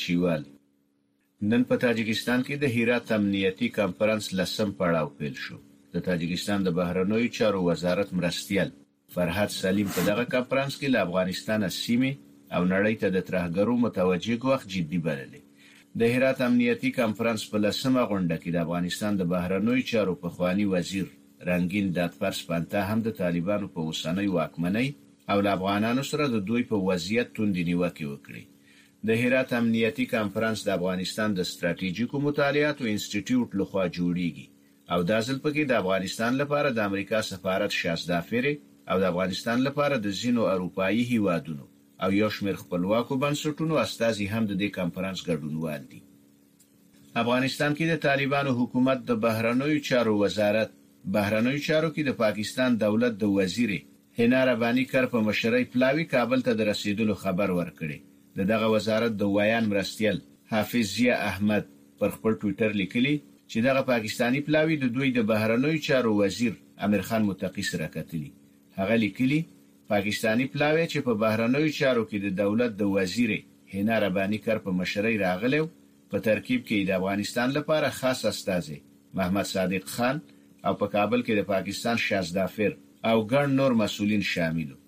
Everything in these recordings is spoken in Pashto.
چیوال نن په تاجکستان کې د هرات امنیتي کانفرنس لسم پړاو پیل شو د تاجکستان د بهرنوي چارو وزارت مرستیال فرهاد سلیم په دغه کانفرنس کې له افغانستان سیمه او نړۍ ته د ترهګرو متوجه ګواښ جدي بللی د هرات امنیتي کانفرنس په لسمه غونډه کې د افغانستان د بهرنوي چارو پخوانی وزیر رنګین دادپر سپنتا هم د طالبانو په اوسنۍ واکمنۍ او له افغانانو سره د دوی په وضعیت توندې نیوکې وکړې. د هرات امنیتي کنفرانس د افغانستان د ستراتیژیکو مطالعاتو انسټیټیوټ له خوا جوړیږي او دا ځل پکې د افغانستان لپاره د امریکا سفارت شاسدافرې او د افغانستان لپاره د ځینو اروپایي هیوادونو او یو شمېر خپلواکو بنسټونو استازي هم د دې کنفرانس ګډونوال دي. افغانستان کې د طالبانو حکومت د بهرنیو چارو وزارت بهرنیو چارو کې د پاکستان دولت د وزیرې حنا رباني کر په مشرۍ پلاوي کابل ته د رسېدلو خبر ورکړی. د دغه وزارت د ویاند مرستیال حافظ ضیا احمد پر خپل ټویټر لیکلي چې دغه پاکستاني پلاوي د دوی د بهرنیو چارو وزیر امیرخان متقي سره کتلي هغه لیکلي، پاکستاني پلاوی چې په بهرنیو چارو کې د دولت د وزیرې حنا رباني کر په مشرۍ راغلی و، په ترکیب کې یې د افغانستان لپاره خاص استازی محمد صادق خان او په کابل کې د پاکستان شازدافر او ګڼ نور مسؤلین شامل و.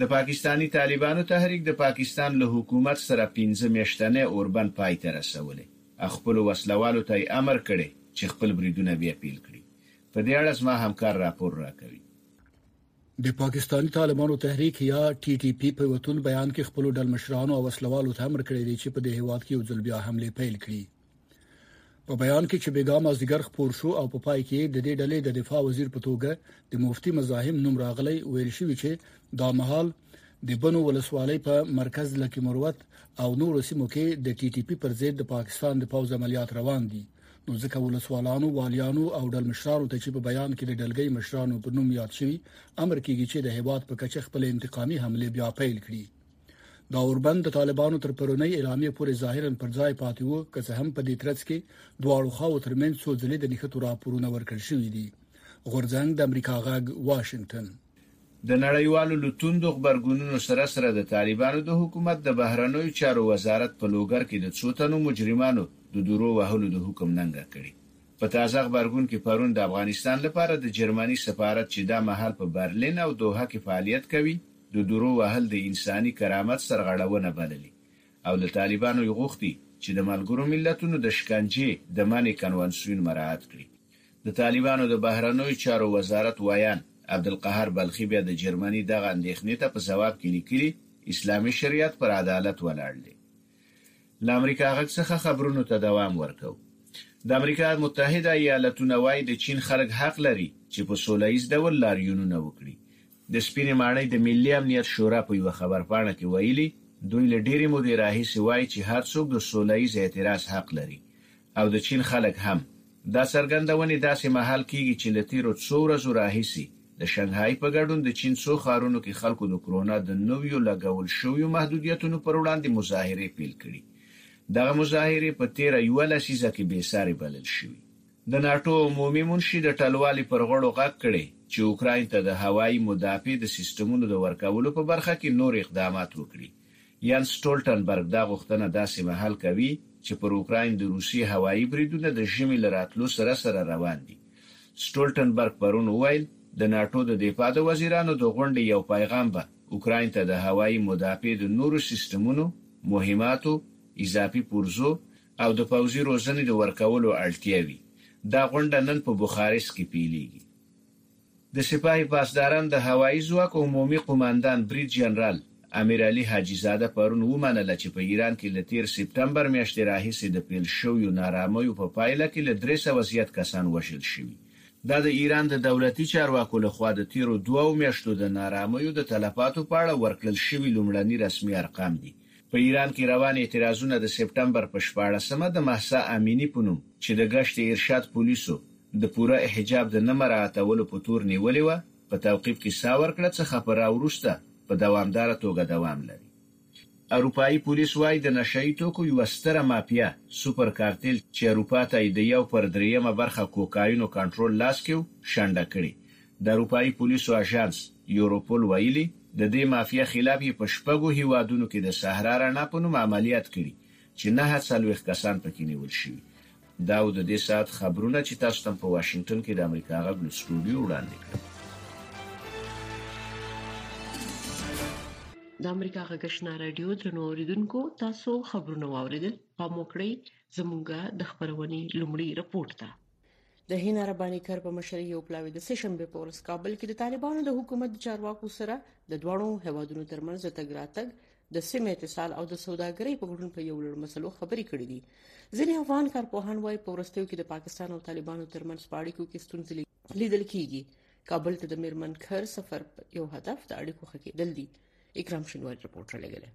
د پاکستاني طالبانو تحریک د پاکستان له حکومت سره پنځه میاشتنی اوربند پای ته رسولی او خپلو وسله والو ته یې امر کړی چې خپل بریدونه بیا پیل کړي په دې اړه زما همکار راپور راکوي. د پاکستاني طالبانو تحریک یا ټي ټي پي په یو توند بیان کې خپلو ډلمشرانو او وسله والو ته امر کړی دی چې په دې هیواد کې یو ځل بیا حمله پیل کړي په بیان کې چې بیګا مازدیګر خپور شو او په پای کې د دې ډلې د دفاع وزیر په توګه د مفتی مزاحم نوم راغلی ویل شوی چې دا مهال د بنو ولسوالۍ په مرکز لکه مروت او نورو سیمو کې د ټي ټي پی پر ضد د پاکستان د پوځ عملیات روان دي نو ځکه ولسوالانو والیانو او ډلمشرانو ته چې په بیان کې د ډلګۍ مشرانو په نوم یاد شوی امر کیږي چې د هیواد په کچه خپل انتقامي حمله بیا پیل کړي دا اوربند د طالبانو تر پرونۍ اعلامیې پورې ظاهرا پر ځای پاتې وو که څه هم په دې ترڅ کې دواړو خواو ترمنځ څو ځلې د نښتو راپورونه ورکړ شوې دي غورځنګ د امریکا غږ واشنگټن د نړیوالو له توندو غبرګونونو سره سره د طالبانو د حکومت د بهرنیو چارو وزارت په لوګر کې د څو تنو مجرمانو د دورو وهلو د حکم ننګه کړې. په تازه غبرګون کې پرون د افغانستان لپاره د جرمني سفارت چې دا مهال په برلین او دوحه کې فعالیت کوي د دورو وهل د انساني کرامت سرغړونه بللې او له طالبانو یې غوښتي چې د ملګرو ملتونو د شکنجې د منع کنوانسیون مراعت کړي. د طالبانو د بهرنیو چارو وزارت ویاند عبدالقهار بلخي بیا د جرمني دغه اندېښنې ته په ځواب کې لیکلي، اسلامي شریعت پر عدالت ولاړ دی. له امریکا غږ څخه خبرونو ته دوام ورکوو. د امریکا متحده ایالتونه وايي، د چین خلک حق لري چې په سوله ییز ډول لاریونونه وکړي. د سپینې ماڼۍ د ملي امنیت شورا په یوه خبرپاڼه کې ویلي، دوی له ډېرې مودې راهیسې وايي چې هر څوک د سوله ییز اعتراض حق لري، او د چين خلک هم. دا څرګندونې داسې مهال کېږي چې له تېرو څو ورځو راهيسې د شنګهاي په ګډون د چين څو ښارونو کې خلکو د کرونا د نويو لګول شويو محدوديتونو پر وړاندې مظاهرې پېل کړي. دغه مظاهرې په تېره يوه لسيزه کې بې سارې بلل شوي. د ناټو عمومي منشي د ټلوالې پر غړو غږ کړی چې اوکراين ته د هوايي مدافع د سيستمونو د ورکولو په برخه کې نور اقدامات وکړي. ینس سټولټنبرګ دا غوښتنه داسې مهال کوي چې پر اوکراین د روسیې هوایي بریدونه د ژمي له راتلو سره سره روان دي. سټولټنبرګ پرون وویل، د ناټو د دفاع د وزیرانو د غونډې یو پیغام به اوکراین ته د هوایي مدافع د نورو سیستمونو، مهماتو، اضافي پرزو او د پوځي روزنې د ورکولو اړتیا وي. دا غونډه نن په بخارست کې پیلیږي. د سپاه پاسداران د هوایي ځواک عمومي قوماندان برید جنرال امیرعلي حاجي زاده پرون ومنله چې په ایران کې له تېر سپتمبر میاشتې راهیسې د پیل شویو نارامیو په پایله کې له درې سوه زیات کسان وژل شوي. دا د ایران د دولتي چارواکو له خوا د تېرو دوو میاشتو د نارامیو د تلفاتو په اړه ورکړل شوي لومړني رسمي ارقام دي په ایران کې روان اعتراضونه د سپټمبر په شپاړس مه د مهسا امیني په نوم چې د ګشت ارشاد پولیسو د پوره حجاب د نه مراعتولو په تور نیولې وه، په توقیف کې ساه ورکړه څخه په را وروسته په دوامداره توګه دوام لري. اروپايي پولیس وايي د نشه يي توکو یوه ستره مافیا سوپر کارتیل چې اروپا ته یې د یو پر درېیمه برخه کوکاینو کنټرول لاس کې و، شنډه کړې د اروپايي پولیسو اژانس یوروپول ویلي، د دې مافیا خلاف یې په شپږو هېوادونو کې د صحرا رڼا په نوم عملیات کړي چې نهه څلوېښت کسان پکې نیول شوي. دا و د دې ساعت خبرونه چې تاسو ته مو په واشنګټن کې د امریکا غږ له سټوډیو وړاندې کړل. د امریکا غږ اشنا رادیو درنو اوریدونکو تاسو خبرونه واوریدل پام وکړئ زموږ د خبرونې لومړی رپورت ته د هینا رباني کر په مشرۍ یو پلاوی د سشنبه په ورځ کابل کې د طالبانو د حکومت د چارواکو سره د دوړو هوادونو ترمنځ تګ راتګ د سیمه اتصال او د سوداګرۍ په ګډون په یو لړ مسلو خبرې کړې دي ځینې افغان کارپوهان وايي په ورستیو کې د پاکستان او طالبانو ترمنځ په اړیکو کې ستونزې لیدل کیږي کابل ته د میرمن خر سفر یو هدف د اړیکو خکېدل دي اکرام شنواری رپورټ لګلې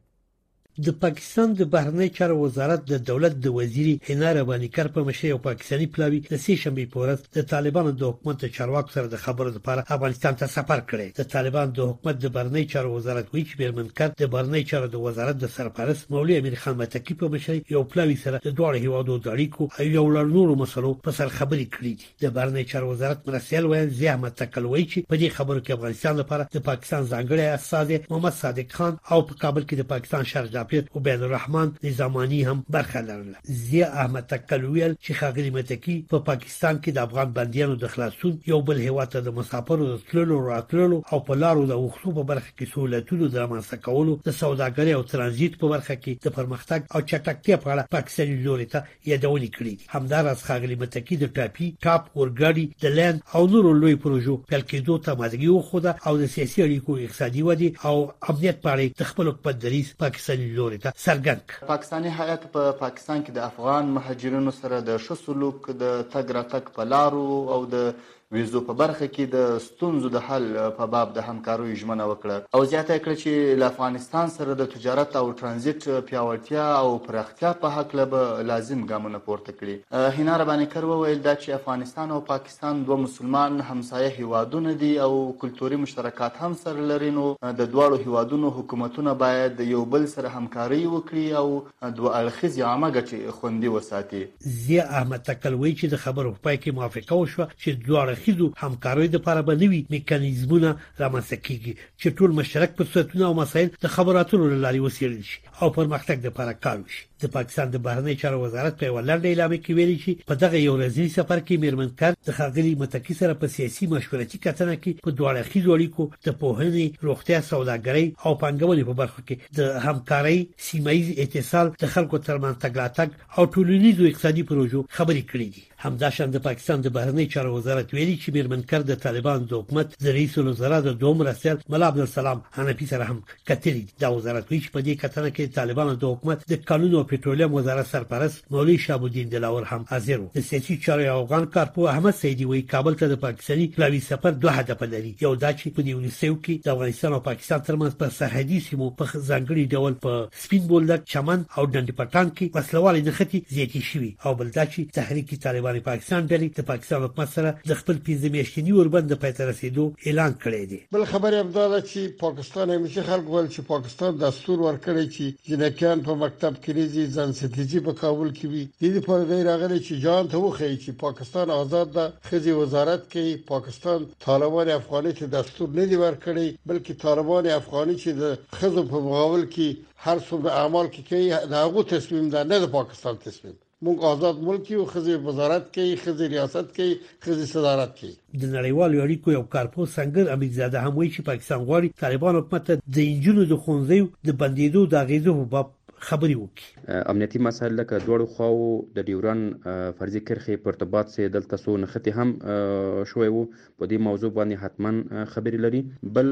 د پاکستان د بهرنیو چارو وزارت د دولت د وزیرې حنا رباني کر په مشرۍ یو پاکستاني پلاوي د سې شنبې په ورځ د طالبانو د حکومت د چارواکو سره د خبرو لپاره افغانستان ته سفر کړی. د طالبانو د حکومت د بهرنیو چارو وزارت وایي چې مېرمن کر د بهرنیو چارو د وزارت د سرپرست مولوي امیر خان متقي په مشرۍ یو پلاوي سره د دواړو هېوادو د اړیکو او یو لړ نورو مسلو په سر خبرې کړې دي. د بهرنیو چارو وزارت مرستیال ویاند ضیا احمد تکل وایي چې په دې خبرو کې افغانستان لپاره د پاکستان ځانګړی استازی محمد صادق خان او په کابل کې د پاکستان شرق جاپیر عبید الرحمن نظامانی هم برخه لرله ضیا احمد تکل ویل چې خاغلی متکی په پا پاکستان کې د افغان بندیانو د خلاصون یو بل هیواد ته د مسافرو د تللو راتللو او په لارو د وښو په برخه کې سہولتونو د رامنځته کولو د سوداګرۍ او ترانزیت په برخه کې د پرمختګ او چټکتیا په اړه پاکستاني لوري ته یادونې کړې دي همداراز ښاغلي متقي د ټاپي ټاپ اورګاډي د لین او نورو لوی پروژو پیل کېدو ته امادګي وښوده او د سیاسي اړیکو اقتصادي ودې او امنیت په اړه د خپل حکومت دریځ پاکستاني لوري ته څرګند کړ. پاکستاني هیات په پاکستان کې د افغان مهاجرینو سره د ښه سلوک، د تګ راتګ په لارو او د ویزو په برخه کې د ستونزو د حل په باب د همکاریو ژمنه وکړه او زیاته یې کړه چې له افغانستان سره د تجارت او ترانزیټ پیاوړتیا او پراختیا په هکله به لازم ګامونه پورته کړي هینا ربانیکر وویل دا چې افغانستان او پاکستان دوه مسلمان همسایه هیوادونه دي او کلتوري مشترکات هم سره لري نو د دواړو هیوادونو حکومتونه باید یو بل سره همکاري وکړي او دوه اړخیزې عامه ګټې خوندي وساتي. ضیا احمد تکل وایي چې د خبرو په پای کې موافقه وشوه چې دوه اړخیزو همکاریو لپاره به نوي میکانیزمونه رامنځته کیږي چې ټول مشترک فرصتونه او مسایل د خبرو اترو له لارې وڅیړل شي او پرمختګ لپاره کار وشي. د پاکستان د بهرنیو چارو وزارت په یوه لنډه اعلامیه کې ویلي چې په دغه یو ورځني سفر کې میرمن کر د ښاغلي متقي سره په سیاسي مشورتي کتنه کې په دوه اړخیزو اړیکو، د پوهنې، روغتیا، سوداګرۍ او پانګونې په برخو کې د همکارۍ سیمه ییز اتصال، د خلکو ترمنځ تګ راتګ او ټولنیزو اقتصادي پروژو خبرې کړې دي. همداشان د پاکستان د بهرنیو چارو وزارت ویلي چې مېرمن کر د طالبانو د حکومت د رئیس الوزرا د دوهم مرستیال ملا عبدالسلام حنفي سره هم کتلي دي. دا وزارت وایي چې په دې کتنه کې د طالبانو د حکومت د کانونو او پټرولیم وزارت سرپرست مولوي شهاب الدین دلاور هم حاضر و. د سیاسي چارو یو افغان کارپوه احمد سعیدي وایي، کابل ته د پاکستاني پلاوي سفر دوه هدفه لري، یو دا چې په دې وروستیو کې د افغانستان او پاکستان ترمنځ په سرحدي سیمو په ځانګړي ډول په سپین بولدک، چمن او ډنډ پټان کې وسله والې نښتې زیاتې شوي او بل دا چې تحریک طالبان پاکستان ډلې د پاکستان حکومت سره د خپل پنځه میاشتني اوربند د پای ته رسېدو اعلان کړی دی. بله خبره همدا ده چې پاکستان همیشه خلکو ویل چې پاکستان دستور ورکړی چې جینکیان په مکتب کې نه ځي، ځان ستیزي په کابل کې وي، دې لپاره دی راغلی چې جهان ته وښيي چې پاکستان آزاد ده، ښځې وزارت کوي، پاکستان طالبان افغاني ته دستور نه دي ورکړي، بلکې طالبان افغاني چې د ښځو په مغاول کې هر څومره اعمال کې کوي د هغو تصمیم ده، نه د پاکستان تصمیم. موږ آزاد ملک یو خزي وزارت کوي خزي ریاست کوي خزي صدارت کوي د نړیوالو اړیکو یو کارپوه سنگر امیرزاده هم وایي چې پاکستان غواړي طالبان حکومت ته د انجونو د ښوونځیو د بندیدو د اغیزو په باب خبرې وکړي امنیتي مسایل لکه دواړو خواو د ډیورن فرضي کرښې په ارتباط سه دلته سو نختی هم شوی وو په دې موضوع باندې حتمان خبرې لري بل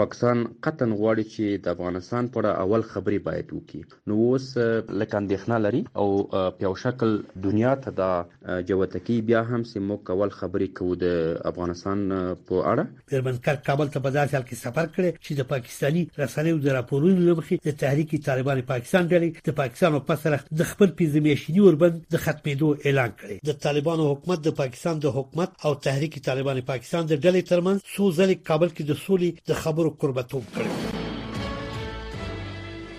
پاکستان قطن غواړي چې د افغانستان پر اول خبرې باید وکړي نو اوس لکه اندېښنه لري او په یو شکل دنیا ته دا جوته کوي بیا هم چې موږ کول خبرې کوو د افغانستان په اړه. مېرمن کرک کابل ته په داسې حال کې سفر کړی چې د پاکستاني رسنیو د راپورونو له مخې د تحریک طالبان پاکستان ډلې د پاکستان او په سره د خپل پنځه میاشتني اوربند د ختمېدو اعلان کړی. د طالبانو حکومت د پاکستان د حکومت او تحریک طالبان پاکستان د ډلې ترمنځ څو ځلې کابل کې د سولې د خبرو کوربتوب کړی.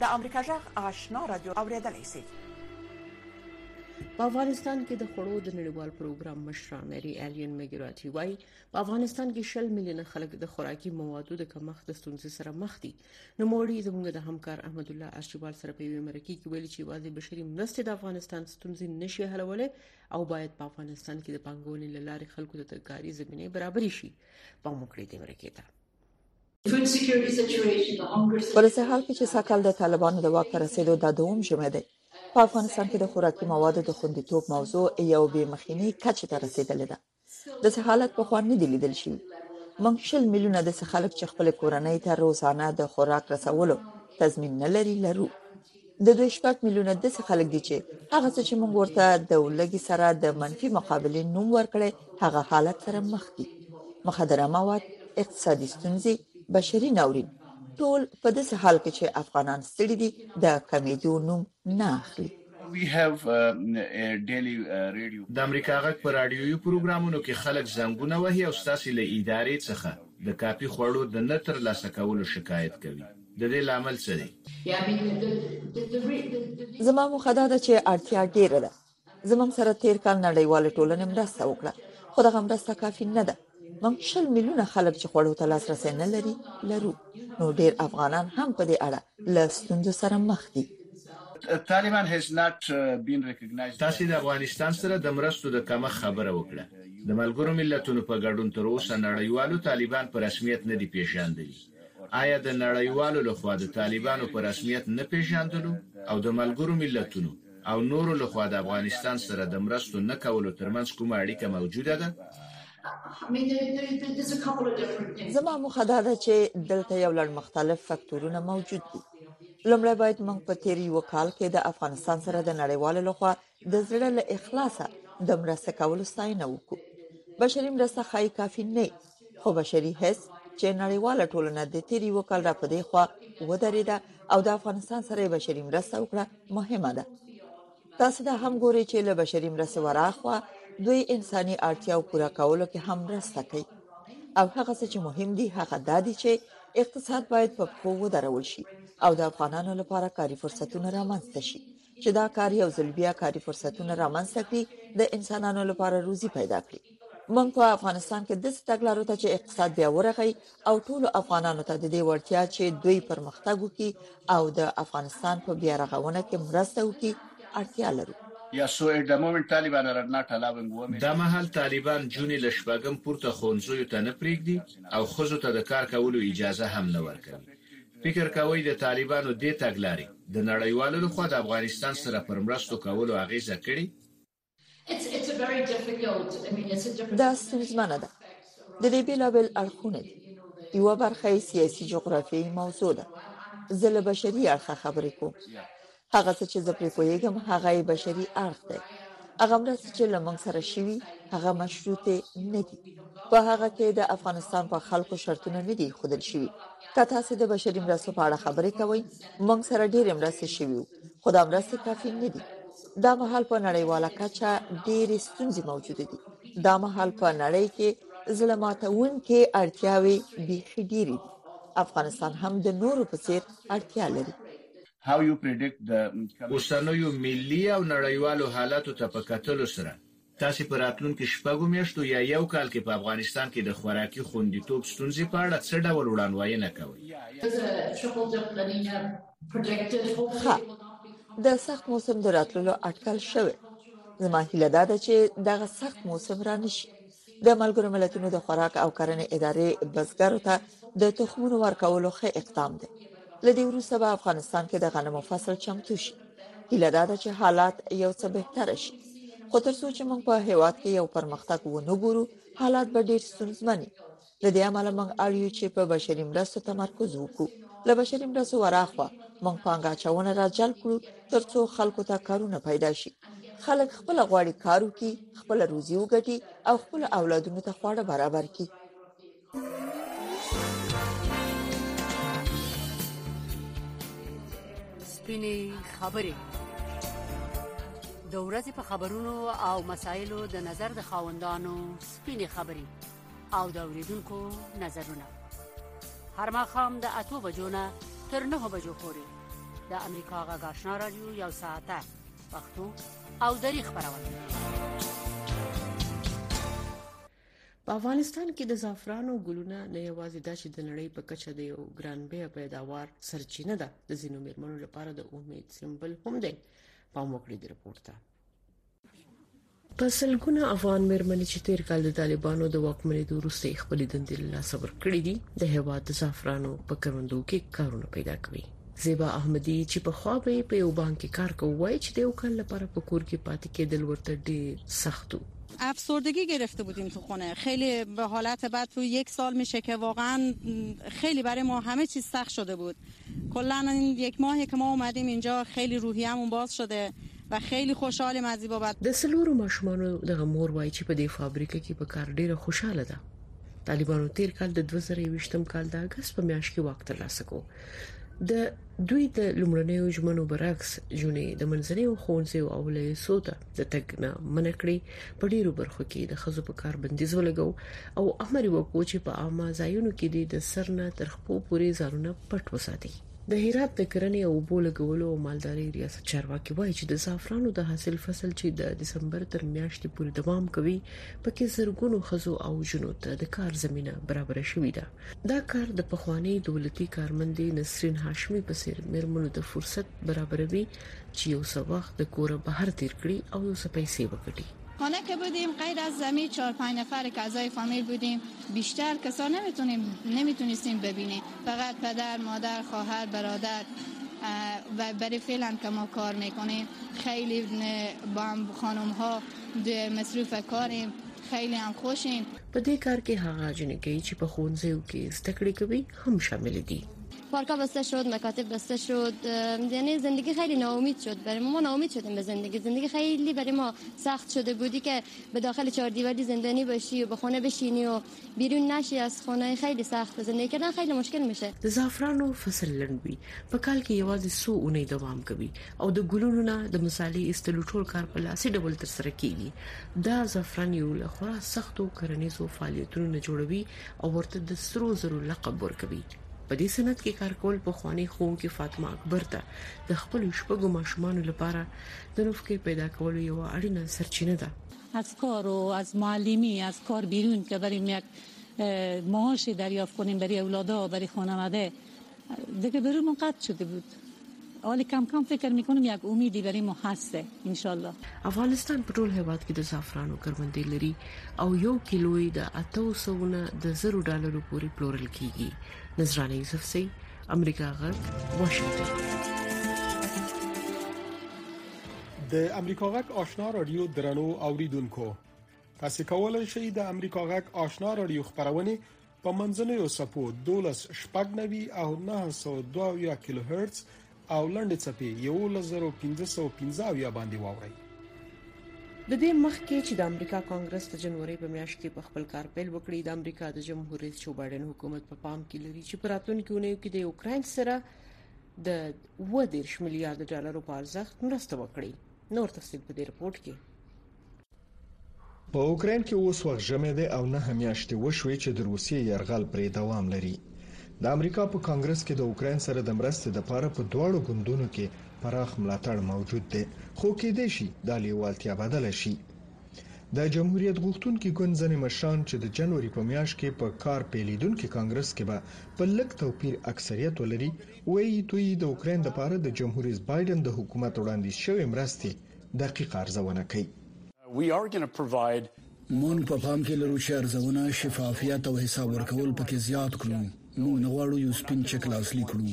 د امریکا جغ آشنا رادیو اوریدلای سي. په افغانستان کې د خوړو د نړیوال پروګرام مشره مری الیون مګراتی وایي په افغانستان کې شل میلیونه خلک د خوراکي موادو د کمښت د ستونزې سره مخ دي نو موړي زموږ د همکار احمد الله ارشیوال سره په یوه مرکه کې ویلي چې واځي بشري مرستې د افغانستان ستونزې نشي حلولای او باید په افغانستان کې د پنګونې لارې خلکو ته د کاري زمينې برابرې شي په موکړې دې مرکه ته په داسې حال کې چې سږکال د طالبانو د واک ته رسیدو دا دوم ژمی دی په افغانستان کې د خوراکي موادو د خوندیتوب موضوع یو بې مخینې کچې ته رسیدلې ده د څه حالت په خوان نه دی لیدل شي موږ شل میلیونه د څه خلک چې خپل کورنۍ ته روزانه د خوراک رسولو تضمین نه لري لرو د دوی شپږ میلیونه داسې خلک دي چې هغه څه چې موږ ورته د ولګي سره د منفي مقابلې نوم ورکړي هغه حالت سره مخ دي مخدره مواد اقتصادي ستونزې بشري ناورین ټول په داسې حال کې چې افغانان ستړي دي د کمیدو نوم نه اخلي د امریکا غږ په راډیوي پروګرامونو کې خلک زنګونه وهي او ستاسې له ادارې څخه د کافي خوړو د نه ترلاسه کولو شکایت کوي. د دې لامل څه دی؟ زما موخه دا ده چې اړتیا ډیره ده. زموږ سره تیر کال نړیوال ټولنې مرسته وکړه، خو دغه مرسته کافي نه ده. موږ شل میلیونه خلک چې خوړو ته لاسرسي نه لري، لرو. نو ډیر افغانان هم په دې اړه له ستونزو سره مخ دي. طالبان has not been recognized. تاسې د افغانستان سره د مرستو د کمښت خبره وکړه. د ملګرو ملتونو په ګډون تر اوسه نړیوالو طالبان په رسمیت نه دي پېژندلي. آیا د نړیوالو له خوا د طالبانو په رسمیت نه پېژاندلو او د ملګرو ملتونو او نورو له خوا د افغانستان سره د مرستو نه کولو ترمنځ کومه اړیکه موجوده ده؟ زما موخه دا ده چې دلته یو لړ مختلف فکتورونه موجود دي. لومړی باید موږ په تیر یو کال کې د افغانستان سره د نړیوالو له خوا د زړه له اخلاصه د مرسته کولو ستاینه وکړو بشري مرسته خای کافي نه خو بشري حس چې نړیواله ټولنه د تیری وکړ را پدې خو ودرېده او د افغانستان سره بشري مرسته وکړه مهمه ده تاسو دا هم ګوري چې له بشري مرسته وراخوا دوی انساني اړتیاو پوره کولو کې هم مرسته کوي او هغه څه چې مهم دي هغه دا دي چې اقتصاد باید په پخو ودرول شي او د افغانانو لپاره کاري فرصتونه رامنځته شي چې دا کار یو ځل بیا کاري فرصتونه رامنځته کړي د انسانانو لپاره روزي پیدا کړي مونږ په افغانستان کې د ستګلارو ته چې اقتصاد بیا ورغی او ټول افغانانو ته د دې وړتیا چې دوی پرمختګ وکړي او د افغانستان په بیا رغونه کې مرسته وکړي اړتیا لرو یا سو ایټ د مومنټ طالبان رډنا ټلا ونګ و دا مهال طالبان جونې لشبګم پورته خونځویو ته نه پریږدي او خزو ته د کار کولو اجازه هم نه ورکوي فکر کوئ د طالبانو دې تګلارې د نړیوالو له خوا د افغانستان سره پر مرستو کولو اغیزه کړې؟ دا ستونزمنه ده. د دې بیلابیل اړخونه دي. یوه برخه یې سیاسي جغرافیایي موضوع ده. زه له بشري اړخه خبرې کوم. هغه څه چې زه پرې پوهیږم هغه یې بشري اړخ دی هغه مرستې چې له موږ سره شوي هغه مشروطې نه دي په هغه کې د افغانستان په خلکو شرطونه نه دي خودل شوي که تاسو د بشري مرستو په اړه خبرې کوئ موږ سره ډېرې مرستې شوي خو دا مرستې کافي نه دي دا مهال په نړیواله کچه ډېرې ستونزې موجوده دي دا مهال په نړۍ کې زړه ماتونکې اړتیاوې بیخي ډېرې دي افغانستان هم د نورو په څیر اړتیا لري اوسنیو ملي او نړیوالو حالاتو ته په کتلو سره، تاسې په راتلونکي شپږو میاشتو یا یو کال کې په افغانستان کې د خوراکي خوندیتوب ستونزې په اړه څه ډول وړاندوینه کوئ؟ ښه، د سخت موسم د راتللو اټکل شوی. زما هیله دا ده چې دغه سخت موسم رانشي. د ملګرو ملتونو د خوراک او کرنې ادارې بزګرو ته د تخمونو ورکولو ښه اقدام دی لدی وروسته به افغانستان کې د غنمو فصل چمتو شي هیله ده چې حالات یو څه بهتر شي خو تر څو چې موږ په هیواد کې یو پرمختګ ونه ګورو حالات به ډیر ستونزمن له دې امله موږ اړ یو چې په بشري مرستو تمرکز وکړو له بشري مرستو وراخوا موږ پانګه اچونه را جلب کړو ترڅو خلکو ته کارونه پیدا شي خلک خپل غواړي کار وکړي خپل روزي وګټي او خپل اولادونو ته خواړه برابر کړي سپینې خبرې د ورځې په خبرونو او مسایلو د نظر د خاوندانو سپینې خبرې او د اوریدونکو نظرونه هر مخام د اتو بجو نه تر نه بجو پورې د امریکا غږ آشنا رادیو یو ساعته پښتو او دری خبرونه په افغانستان کې د زعفرانو ګلونه نه یوازې د چې د نړۍ په کچه د یو ګران بیه پیداوار سرچینه ده د زینو میرمنو لپاره د امید سمبل هم دی پام وکړئ د رپورت ته په سلګونه افغان مېرمنې چې تیر کال د طالبانو د واکمنۍ د وروسته خپلې دندې له لاسه ورکړې دي د هیواد د زعفرانو په کروندو کې کارونه پیدا کوي زیبا احمدی چې په خوا به په یو بانک کې کار کوي وایي چې د یو کال لپاره په کور کې پاتې کېدل ورته ډېر سخت وو افسردگی گرفته بودیم تو خونه خیلی به حالت بعد تو یک سال میشه که واقعا خیلی برای ما همه چیز سخت شده بود کلا این یک ماهی که ما اومدیم اینجا خیلی روحیه‌مون باز شده و خیلی خوشحالیم از این بابت. د څلورو ماشومانو دغه مور وايي چې په دې فابریکه کې په کار ډېره خوشاله ده. طالبانو تېر کال د دوه زره یوویشتم کال د اګست په میاشت کې واک ترلاسه کړ. د دوی د لومړنیو ژمنو برعکس جونې د منځنیو ښوونځیو او لیسو ته د تګ نه منع کړې، په ډېرو برخو کې د ښځو په کار بندیز ولګاوه او امر یې وکړ چې په عامه ځایونو کې دې د سر نه تر خپو پورې ځانونه پټ وساتي. د هرات د کرنې او اوبو لګولو او مالدارۍ ریاست چارواکي وایي چې د زعفرانو د حاصل فصل چې د دسمبر تر میاشتې پورې دوام کوي پکې زرګونو خزو او جنو ته د کار زمينه برابر شوې ده دا کار د پخوانی دولتي کارمندې نسرین هاشمي په سیر مرمنو ته فرصت برابروي چې یو څه وخت د کوره بهر تیر کړي او یو څه پیسې وګټي خانه که بودیم غیر از زمین چهار پنج نفر که اعضای فامیل بودیم بیشتر کسا نمیتونیم نمیتونستیم ببینیم فقط پدر مادر خواهر برادر و برای فعلا که ما کار میکنیم خیلی با هم خانم ها مصروف کاریم خیلی هم خوشیم په دې کار کې هغه جنکۍ چې په ښوونځیو کې زده کړې کوي هم شامل دي پارکا بسته شد مکاتب بسته شد یعنی زندگی خیلی ناامید شد برای ما ناامید شدیم به زندگی زندگی خیلی برای ما سخت شده بودی که به داخل چهار دیواری زندانی باشی و به خونه بشینی و بیرون نشی از خونه خیلی سخت زندگی کردن خیلی مشکل میشه د زعفرانو فصل لنډ وي په کال کې یوازې څو اونۍ دوام کوي او د ګلونو نه د مصالې ایستلو ټول کار په لاسي ډول ترسره کیږي دا زعفران یو له خورا سختو کرنیزو فعالیتونو نه جوړوي او ورته د سرو زرو لقب ورکوي په دې سند کې کارکول په خواني ښوونکي فاطمه اکبر ته د خپل شپږو ماشومان لپاره د نوفکې پیدا کولو یو اړینه سرچینه ده از کار و از معلمی از کار بیرون که بریم یک معاش دریافت کنیم برای اولادا برای خانواده دیگه برون قطع شده بود حالی کم کم فکر میکنم یک امیدی برای ما هست ان شاء الله افغانستان په ټول هیواد کې د زعفرانو کروندې لري او یو کیلو یې د 800 نه د 0 ډالرو پورې پلورل کیږي نظرانه یوسف سي امریکا غږ واشنگټن د امریکا غږ آشنا رادیو درنو اوریدونکو تاسو کولای شئ د امریکا غږ آشنا رادیو خبرونه په منځنیو څپو دولس شپږ نوي او نهه سوه دوه اویا کیلو هرتز او لنډې څپې یوولس زرو پنځه سوه پنځه اویا باندې واورئ. د دې مخکې چې د امریکا کانګرس د جنورۍ په میاشت کې په خپل کار پیل وکړي د امریکا د جمهور رئیس جو بایډن حکومت په پام کې لري چې په راتلونکي اونیو کې د اوکراین سره د 13 میلیارډ ډالرو په ارزښت مرسته وکړي نور تفصیل په دې رپورت کې په اوکرين کې اوس وخت ژمه ده او نه همیاشتې وشوي چې د روسیې يرغل پرې دوام لري د امریکا په کانګرس کې د اوکرين سره د مرستې د پاره په دواړو ګوندونو کې پراخ ملاتړ موجود دی خو کې دې شي د لیوالتیا بدل شي د جمهوریت غوښتونکو ګوند ځنې مشران چې د جنوري په میاشت کې په کار پیلیدونکو کانګرس کې به په لک توپیر اکثریت ولري وایي دوی د اوکراین لپاره د جمهور رئیس بایډن د حکومت وړاندیز شوې مرستې دقیقه ارزونه کوي. مونږ په پام کې لرو چې ارزونه، شفافیت او حساب ورکول په کې زیات کړو. مونږ نه غواړو یو سپین چک لاسلیک کړو.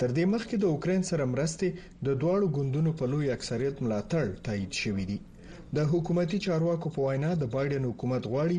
تر دې مخکې د اوکراین سره مرستې د دواړو ګوندونو په لوی اکثریت ملاتړ تایید شوې دي. د حکومتي چارواکو په وینا د بایډن حکومت غواړي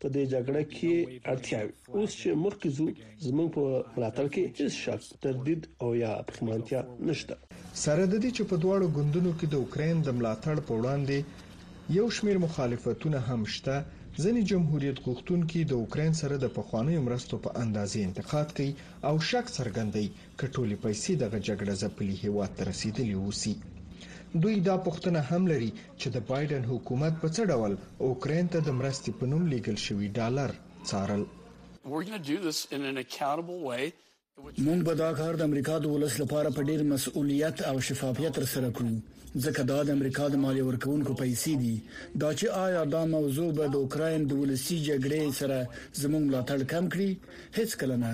په دې جګړه کې اړتیا وي اوس چې مخکې ځو زموږ په ملاتړ کې هیڅ شک تردید او یا پښمانتیا نشته سره د دې چې په دواړو ګوندونو کې د اوکراین د ملاتړ په وړاندې یو شمیر مخالفتونه هم شته ځنې جمهوریت غوښتونکي د اوکراین سره د پخوانیو مرستو په اندازې انتقاد کوي او شک څرګندوي که ټولې پیسې دغه جګړه ځپلي هېواد ته رسېدلې اوسي. دوی دا پوښتنه هم لري چې د بایډن حکومت په څه ډول اوکراین ته د مرستې په نوم لېږل شوي ډالر څارل. موږ به دا کار د امریکا د ولس لپاره په ډېر مسؤلیت او شفافیت ترسره کړو، ځکه دا د امریکا د مالیه ورکوونکو پیسې دي. دا چې ایا دا موضوع به د اوکراین د ولسي جګړې سره زموږ ملاتړ کم کړي؟ هېڅکله نه،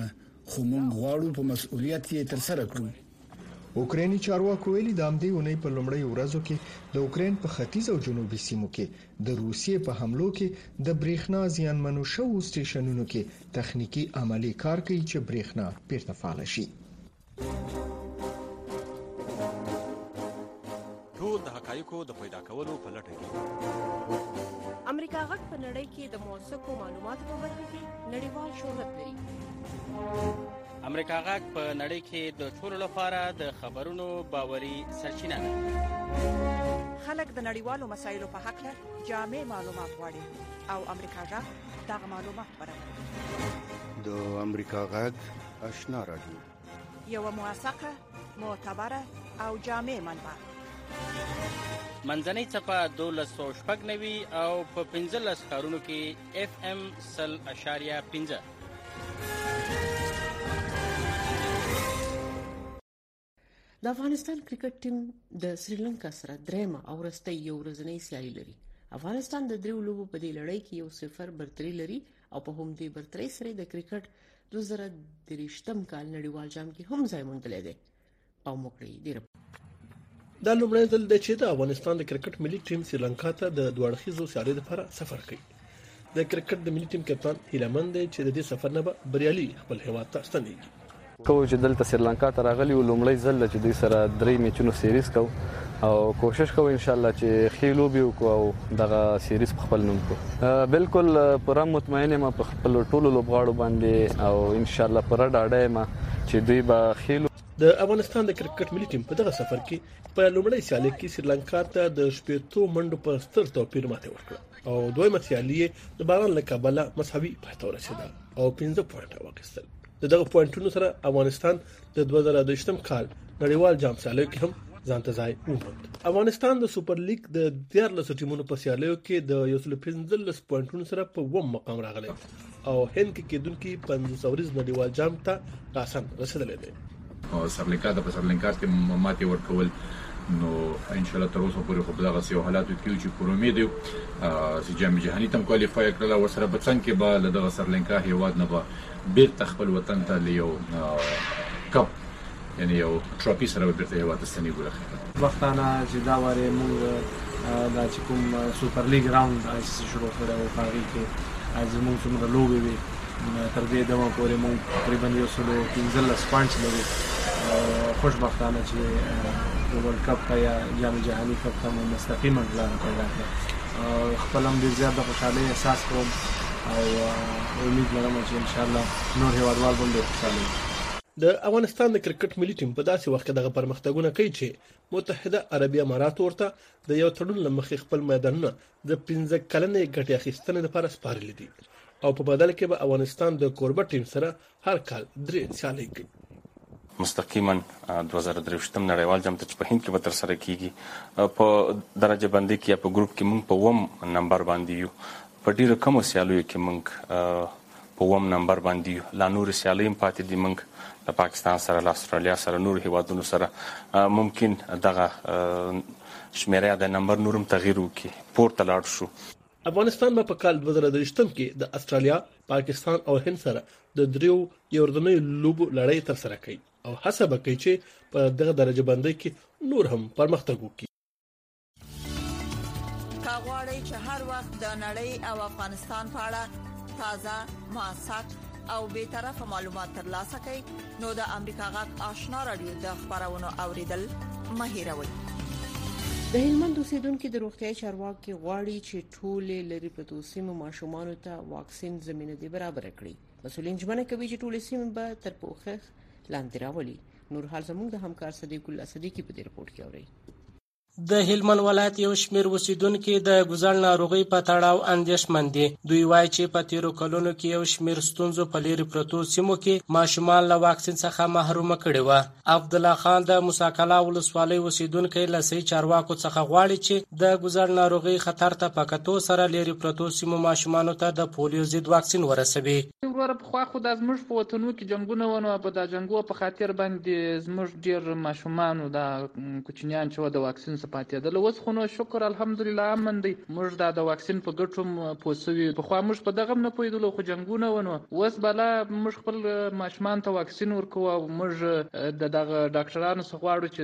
خو مونږ غواړو په مسؤلیت یې ترسره کړو. اوکرایني چارواکو ویلي، د همدې اونۍ په لومړیو ورځو کې د اوکراین په ختیځ او جنوبي سیمو کې د روسیې په حملو کې د برېښنا زیانمنو شوو سټېشنونو کې تخنیکي عملې کار کوي چې برېښنا بېرته فعاله شي. ټول د حقایقو د پیدا کولو په لټه کې امریکا غږ په نړۍ کې د موثقو معلوماتو په برخه کې نړیوال شهرت لري امریکا غږ په نړۍ کې د ټولو لپاره د خبرونو باوري سرچینه ده خلک د نړیوالو مسایلو په حق له جامع معلومات غواړي او امریکا غږ دغه معلومات برابروي د امریکا غږ آشنا راډیو یو موثقه معتبره او جامع منبع منځنۍ چپه 1290 او په 15 ښارونو کې اف ام 0.15 د افغانستان کرکټ ټیم د سریلانکا سره درېمه او وروستۍ یو ورځنۍ سیالي لري افغانستان د دریو لوبو په دې لړۍ کې یو صفر برتري لري او په همدې برتري سره د کرکټ 2023م کال نړیوال جام کې هم ځای موندلی دی او موکړی دی دا لومړی ځل دی چې د افغانستان د کرکټ ملي ټیم سریلانکا ته د دوړخیزو سیالۍ لپاره سفر کوي د کرکټ د ملي ټیم کپتان هیله مند دی چې د دې سفر نه به بریالي خپل هیواد ته ستنیږي کوو چې دلته سریلانکا ته راغلي یو لومړی ځل ده چې دوی سره درې میچونو سیریز کوو او کوشش کوو ان شاء الله چې ښې لوبې وکړو او دغه سیریز په خپل نوم کړو بالکل پوره مطمئن یم په خپل ټولو لوبغاړو باندې او ان شاء الله پوره ډاډه یم چې دوی به ښې د افغانستان د کرکټ ملي ټیم په دغه سفر کې په لومړۍ سیالي کې سریلانکا ته د شپېتو منډو په ستر توپیر ماته ورکړه او دویمه سیالي د باران له کبله مساوي پاتې ورسېده او 15 پوینټ واخیستل د دغه پوینټونو سره افغانستان د 2023م کال نړیوال جام سیالیو کې هم ځان ته ځای وموند افغانستان د سوپر لیګ د 14 ټیمونو په سیالیو کې د 115 پوینټونو سره په وم مقام راغلی او هند کې کېدونکي 15 ورځ نړیوال جام ته راسن رسیدلی دی سرلنکا ته په سرلنکا کې ماتې ورکول نو ان شاء الله تر اوسه پورې خو په دغه سیو حالاتو کې چې پر امید یو چې جام جهاني تم کوالیفای کړل او سره په څنګ کې به له دغه سرلنکا هیواد نه به بیرته خپل وطن ته لیو کپ یعنی یو ټراپی سره بیرته هیواد ته ستنیږي بختانه چې دا وار یې موږ دا چې کوم سوپر لیګ راوند آی سی سي شروع کړی او په هغې کې زموږ څومره لوبې وي تر دې دمه پورې موږ تقریبا یو سلو پنځلس پوینټس لرو او خوشبختانه چې د ورلډ کپ ته یا جام جهاني کپ ته مو مستقیما لاره پیدا کړه خپل هم ډېر زیات د خوشحالۍ احساس کوم او امید لرم چې انشاءالله نور هېوادوال به هم ډېر خوشحاله وي د افغانستان د کرکټ ملي ټیم په داسې وخت کې دغه پرمختګونه کوي چې متحده عربي امارات ورته د یو تړون له مخې خپل میدانونه د 15 کلنې ګټې اخیستنې لپاره سپارلي دي او په بدل کې به افغانستان د کوربه ټیم سره هر کال درې سیالۍ کوي مستقیما 2023 نړیوال جام ته چې په هند کې به تر سره کیږي په درجه بندي کې یا په ګروپ کې موږ په وم نمبر باندې یو په ډیرو کمو سیالیو کې موږ په اووم نمبر باندې یو لا نور سیالۍ هم پاتې دي موږ له پاکستان سره له استرالیا سره نور هیوادونو سره ممکن دغه شمیره د نمبر نورم تغیر وکړي پورته لاړ شو افغانستان به په کال 2023 کې د استرالیا، پاکستان او هند سره د دریو یو ورځنیو لوبو لړۍ ترسره کړي او هڅه به کوي چې په دغه درجه بندۍ کې نور هم پرمختګ وکړي. کا غواړی چې هر وخت د نړۍ او افغانستان په اړه تازه موثق او به طرف معلومات ترلاسه کړئ نو د امریکا غږ آشنا رادیو د خبرونو اوریدل مه هیروئ د هلمند اوسیدونکو د روغتیا چارواکي غواړي چې ټول لري پرتو سیمو ماشومان ته واکسین زمينه دی برابر کړي مسولین ژمنه کوي چې ټول سیمه به تر پوخخ لاندې راولي نور حال زموږ د همکار صدیق الله صدیقي په دې رپورت کې اوري د هلمند ولایت یو شمېر اوسیدونکي د ګوزڼ ناروغۍ په تړاو اندېښمن دي دوی وایي چې په تیرو کلونو کې یو شمېر ستونزو په لیرې پرتو سیمو کې ماشومان له واکسین څخه محرومه کړي وه عبدالله خان د موساکلا ولسوالۍ اوسیدونکی له صحي چارواکو څخه غواړي چې د ګوزڼ ناروغۍ خطر ته په کتو سره لیرې پرتو سیمو ماشومانو ته د پولیو ضد واکسین ورسوي وروره پخوا خو دا زموږ په وطنو کې جنګونه ونو په دا جنګو په خاطر باندې زموږ ډیر ماشومانو دا چینیان چه وه د واکسین څخه پاتیدل اوس خو نو شکر الحمدلله امن دی موږ دا د واکسین په ګټو هم پوه سوي پخوا موږ په دغه هم نه پوهیدلو خو جنګونه وه نو اوس بالا موږ خپل ماشومان ته واکسین ورکو او موږ د دغه ډاکټرانو څخه غواړو چه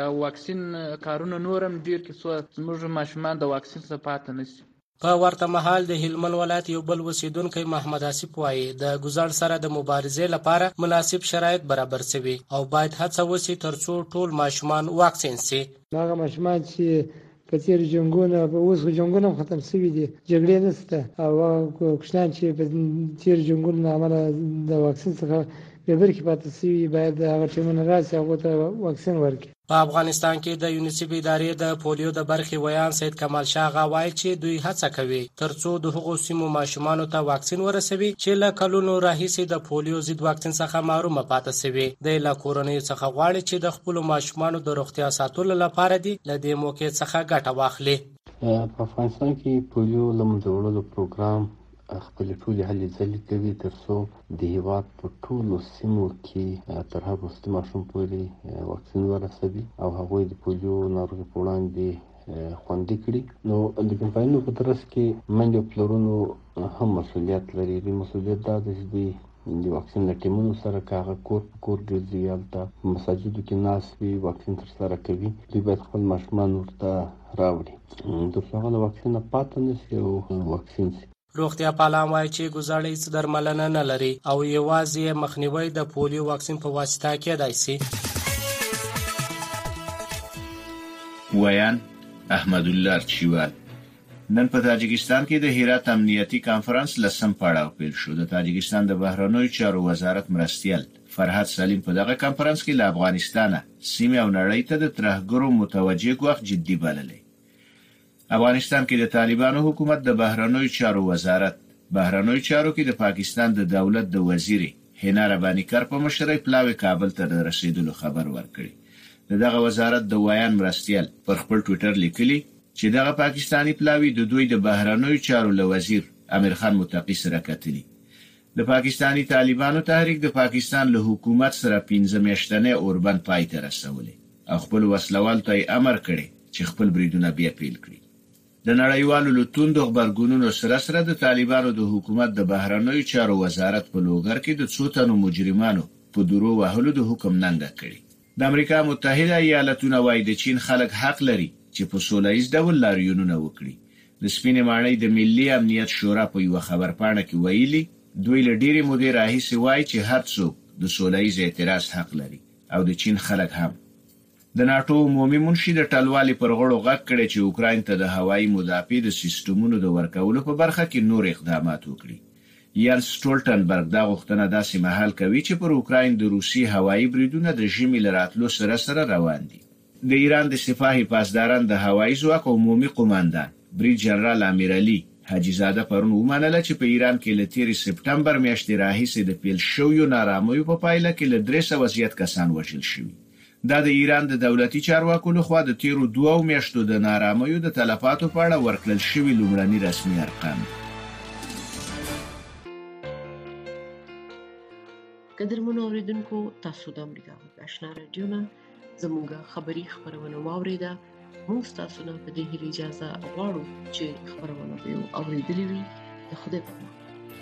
دا واکسین کارونه نور هم ډیر کړي څو زموږ ماشومان د واکسین څخه پاته نسي. په ورته مهال د هلمند ولایت یو بل اوسېدونکی محمد آصف وايي، د ګوزڼ سره د مبارزې لپاره مناسب شرایط برابر شوي او باید هڅه وشي ترڅو ټول ماشومان واکسین شي. هغه ماشومان چې په تېر جنګونه، اوس خو جنګونه هم ختم شوي دي، جګړې نشته او هغه کوچنیان چې په تېر جنګونو له امله د واکسین څخه بې برخې پاتې شوي، باید هغه ټیمونه راشي هغو ته واکسین ورکړي. په افغانستان کې د یونیسف ادارې د پولیو د برخې ویاند سید کمال شاه غا وایي چې دوی هڅه کوي ترڅو د هغو سیمو ماشومانو ته واکسین ورسوي چې له کلونو راهیسې د پولیو ضد واکسین څخه محرومه پاتې شوي دی له کورنیو څخه غواړي چې د خپلو ماشومانو د روغتیا ساتلو لپاره دې له دې موقع څخه ګټه واخلي. په افغانستان کې پولیو له منځه وړلو پروګرام خپلې ټولې هلې ځلې کوي تر څو د هیواد په ټولو سیمو کې تر هر وروستي ماشوم پورې واکسین ورسوي او هغوی د پولیو ناروغي په وړاندې خوندي کړي نو د کمپاینونو په ترڅ کې منډې او پلرونو هم مسولیت لري د مسولیت دا دی چې دوی د واکسین له ټیمونو سره کاغه کور په کور ګرځي یالته مساجدو کې ناس وي واکسین تر سره کوي دوی باید خپل ماشومان ورته راوړي تر څو هغه له واکسین پاتې نشي او واکسین شي روغتیا پالان وایي چې ګوزړې هیڅ درملنه نه لري او یوازې مخنیوي د پولیو واکسین په واسطه کېدای شي ویان احمد الله چیوال نن په تاجکستان کې د هرات امنیتي کانفرنس لسم پړاو پیل شو. د تاجکستان د بهرنیو چارو وزارت مرستیال فرهاد سلیم په دغه کانفرنس کې له افغانستانه سیمې او نړۍ ته د ترهګرو متوجه ګواښ جدي بللی. افغانستان کې د طالبانو حکومت د بهرنیو چارو وزارت بهرنیو چارو کې د پاکستان د دولت د وزیرې حنا رباني کر په مشرۍ پلاوی کابل ته د رسیدلو خبر ورکړی. د دغه وزارت د ویاند مرستیال پر خپل ټویټر لیکلي، چې دغه پاکستاني پلاوي د دوی د بهرنیو چارو له وزیر امیر خان متقي سره کتلي. د پاکستاني طالبانو تحریک د پاکستان له حکومت سره پنځه میاشتنی اوربند پای ته رسولی او خپلو وسله والو ته یې امر کړی چې خپل بریدونه بیا پیل کړي. د نړیوالو له توندو غبرګونونو سره سره د طالبانو د حکومت د بهرنیو چارو وزارت په لوګر کې د څو تنو مجرمانو په دورو وهلو د حکم ننګه کړې. د امریکا متحده ایالتونه وايي د چین خلک حق لري چې په سوله ییز ډول لاریونونه وکړي. د سپینې ماڼۍ د ملي امنیت شورا په یوه خبرپاڼه کې ویلي، دوی له ډېرې مودې راهیسې وايي چې هر څوک د سوله ییز اعتراض حق لري او د چین خلک هم. د ناټو عمومي منشي د ټلوالې پر غړو غږ کړی چې اوکراین ته د هوایي مدافع د سیسټمونو د ورکولو په برخه کې نور اقدامات وکړي. ینس سټولټنبرګ دا غوښتنه داسې مهال کوي چې پر اوکراین د روسیې هوایي بریدونه د ژمي له راتلو سره سره روان دي. د ایران د سپاه پاسداران د هوایي ځواک عمومي قوماندان برید جنرال امیرعلي حاجي زاده پرون ومنله چې په ایران کې له تېرې سپټمبر میاشتې راهیسې د پیل شویو نارامیو په پایله کې له درې سوه زیات کسان وژل شوي دا د ایران د دولتي چارواکو له خوا د تېرو دوو میاشتو د نارامیو د تلفاتو په اړه ورکړل شوي لومړني رسمي ارقام دي. قدرمنو اوریدونکو تاسو د امریکا غږ آشنا رادیو نه زموږ خبری خبرونه واوریده موږ تاسو نه په دې هیله اجازه غواړو چې خبرونه به اوریدلې وي د خدای په